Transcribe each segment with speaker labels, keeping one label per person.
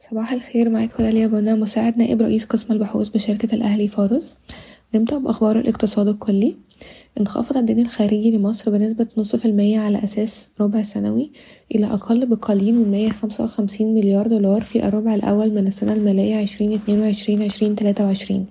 Speaker 1: صباح الخير معاكم داليا بنا مساعد نائب رئيس قسم البحوث بشركة الأهلي فارس. نبدأ بأخبار الاقتصاد الكلي. انخفض الدين الخارجي لمصر بنسبة نص في المية على أساس ربع سنوي إلى أقل بقليل من مية خمسة وخمسين مليار دولار في الربع الأول من السنة المالية عشرين اتنين وعشرين عشرين تلاتة وعشرين.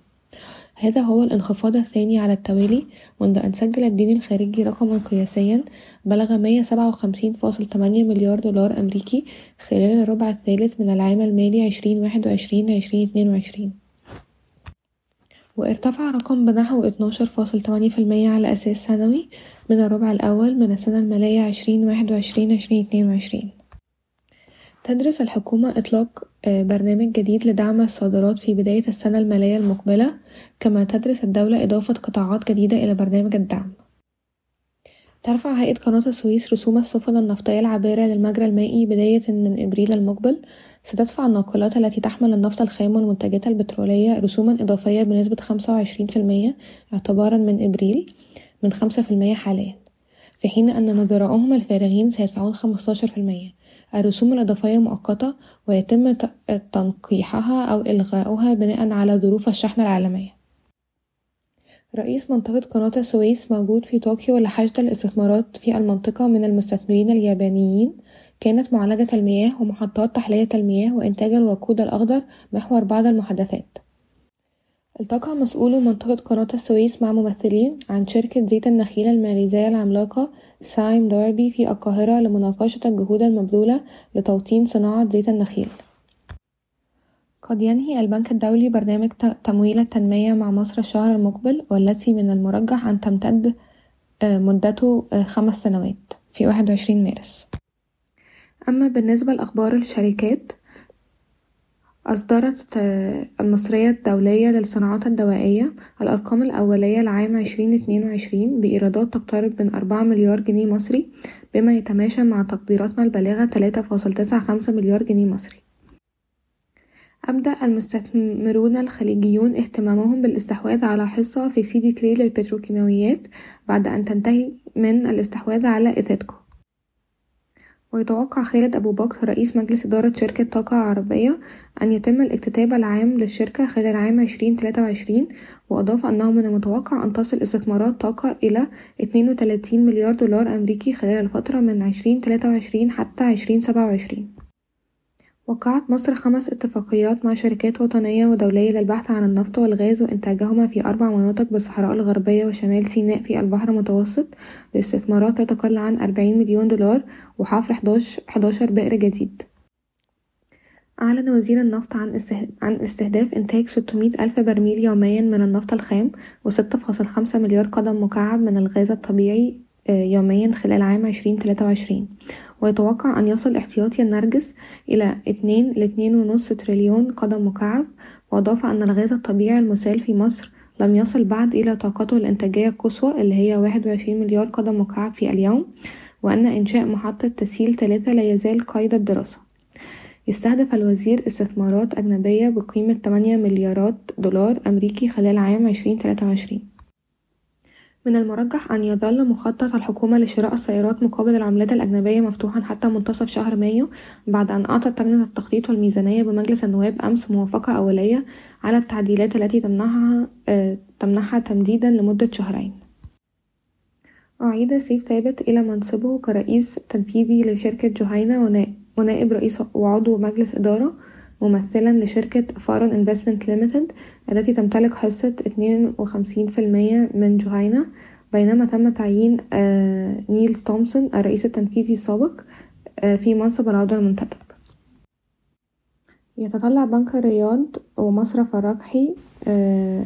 Speaker 1: هذا هو الانخفاض الثاني على التوالي منذ أن سجل الدين الخارجي رقما قياسيا بلغ 157.8 مليار دولار أمريكي خلال الربع الثالث من العام المالي 2021-2022 وارتفع رقم بنحو 12.8% على أساس سنوي من الربع الأول من السنة المالية 2021-2022 تدرس الحكومة إطلاق برنامج جديد لدعم الصادرات في بداية السنة المالية المقبلة كما تدرس الدولة إضافة قطاعات جديدة إلى برنامج الدعم. ترفع هيئة قناة السويس رسوم السفن النفطية العابرة للمجرى المائي بداية من إبريل المقبل. ستدفع الناقلات التي تحمل النفط الخام والمنتجات البترولية رسوما إضافية بنسبة خمسة وعشرين في المية اعتبارا من إبريل من خمسة في المية حاليا في حين أن نظرائهم الفارغين سيدفعون خمستاشر في المية. الرسوم الإضافية مؤقتة ويتم تنقيحها أو إلغاؤها بناء على ظروف الشحن العالمية. رئيس منطقة قناة السويس موجود في طوكيو لحشد الاستثمارات في المنطقة من المستثمرين اليابانيين. كانت معالجة المياه ومحطات تحلية المياه وإنتاج الوقود الأخضر محور بعض المحادثات. التقى مسؤولو منطقة قناة السويس مع ممثلين عن شركة زيت النخيل الماليزية العملاقة سايم داربي في القاهرة لمناقشة الجهود المبذولة لتوطين صناعة زيت النخيل. قد ينهي البنك الدولي برنامج تمويل التنمية مع مصر الشهر المقبل والتي من المرجح أن تمتد مدته خمس سنوات في واحد وعشرين مارس. أما بالنسبة لأخبار الشركات أصدرت المصرية الدولية للصناعات الدوائية الأرقام الأولية لعام عشرين اتنين وعشرين بإيرادات تقترب من أربعة مليار جنيه مصري بما يتماشى مع تقديراتنا البالغة تلاتة فاصل تسعة خمسة مليار جنيه مصري. أبدأ المستثمرون الخليجيون اهتمامهم بالاستحواذ على حصة في سيدي كري للبتروكيماويات بعد أن تنتهي من الاستحواذ على إيثاتكو ويتوقع خالد أبو بكر رئيس مجلس إدارة شركة طاقة عربية أن يتم الاكتتاب العام للشركة خلال عام عشرين تلاتة وعشرين وأضاف أنه من المتوقع أن تصل استثمارات طاقة إلى اتنين وتلاتين مليار دولار أمريكي خلال الفترة من عشرين تلاتة وعشرين حتى عشرين سبعة وعشرين. وقعت مصر خمس اتفاقيات مع شركات وطنية ودولية للبحث عن النفط والغاز وإنتاجهما في أربع مناطق بالصحراء الغربية وشمال سيناء في البحر المتوسط باستثمارات لا تقل عن أربعين مليون دولار وحفر حداشر بئر جديد. أعلن وزير النفط عن استهداف إنتاج ستمية ألف برميل يوميا من النفط الخام فاصل خمسة مليار قدم مكعب من الغاز الطبيعي يوميا خلال عام عشرين تلاتة وعشرين. ويتوقع أن يصل احتياطي النرجس إلى اتنين لاتنين ونص تريليون قدم مكعب وأضاف أن الغاز الطبيعي المسال في مصر لم يصل بعد إلى طاقته الإنتاجية القصوى اللي هي واحد وعشرين مليار قدم مكعب في اليوم وأن إنشاء محطة تسييل تلاتة لا يزال قيد الدراسة. يستهدف الوزير استثمارات أجنبية بقيمة تمانية مليارات دولار أمريكي خلال عام عشرين تلاتة وعشرين. من المرجح أن يظل مخطط الحكومة لشراء السيارات مقابل العملات الأجنبية مفتوحا حتى منتصف شهر مايو بعد أن أعطت لجنة التخطيط والميزانية بمجلس النواب أمس موافقة أولية على التعديلات التي تمنحها تمنحها تمديدا لمدة شهرين. أعيد سيف ثابت إلى منصبه كرئيس تنفيذي لشركة جهينة ونائب رئيس وعضو مجلس إدارة ممثلا لشركة Pharon Investment Limited التي تمتلك حصة اتنين وخمسين في المية من جهينة بينما تم تعيين نيلز تومسون الرئيس التنفيذي السابق في منصب العضو المنتدب. يتطلع بنك الرياض ومصرف الراجحي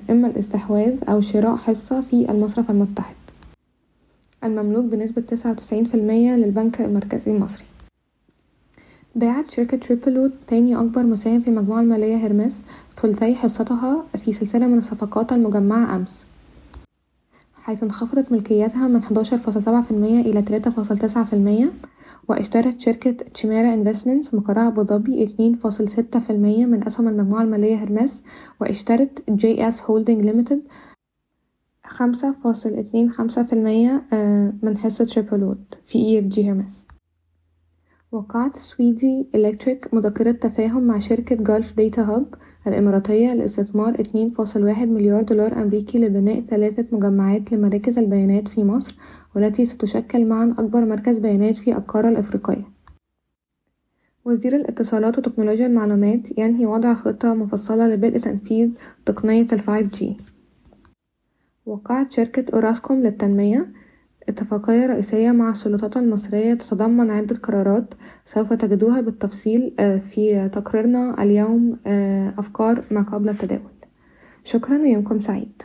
Speaker 1: إما الاستحواذ أو شراء حصة في المصرف المتحد. المملوك بنسبة تسعة وتسعين في المية للبنك المركزي المصري. باعت شركة تريبلو تاني أكبر مساهم في المجموعة المالية هرمس ثلثي حصتها في سلسلة من الصفقات المجمعة أمس. حيث انخفضت ملكيتها من حداشر فاصل سبعة في المية إلى تلاتة فاصل تسعة في المية واشترت شركة Chimera Investments مقرها أبو ظبي اتنين فاصل ستة في المية من أسهم المجموعة المالية هرمس واشترت GS Holding Limited خمسة فاصل اتنين خمسة في المية من حصة تريبلود في EFG Hermes. وقعت سويدي Electric مذكرة تفاهم مع شركة Gulf Data Hub الإماراتية لاستثمار اتنين فاصل واحد مليار دولار أمريكي لبناء ثلاثة مجمعات لمراكز البيانات في مصر والتي ستشكل معا أكبر مركز بيانات في القارة الإفريقية. وزير الاتصالات وتكنولوجيا المعلومات ينهي وضع خطة مفصلة لبدء تنفيذ تقنية ال five G وقعت شركة أوراسكوم للتنمية اتفاقية رئيسية مع السلطات المصرية تتضمن عدة قرارات سوف تجدوها بالتفصيل في تقريرنا اليوم أفكار ما قبل التداول. شكرا ويومكم سعيد.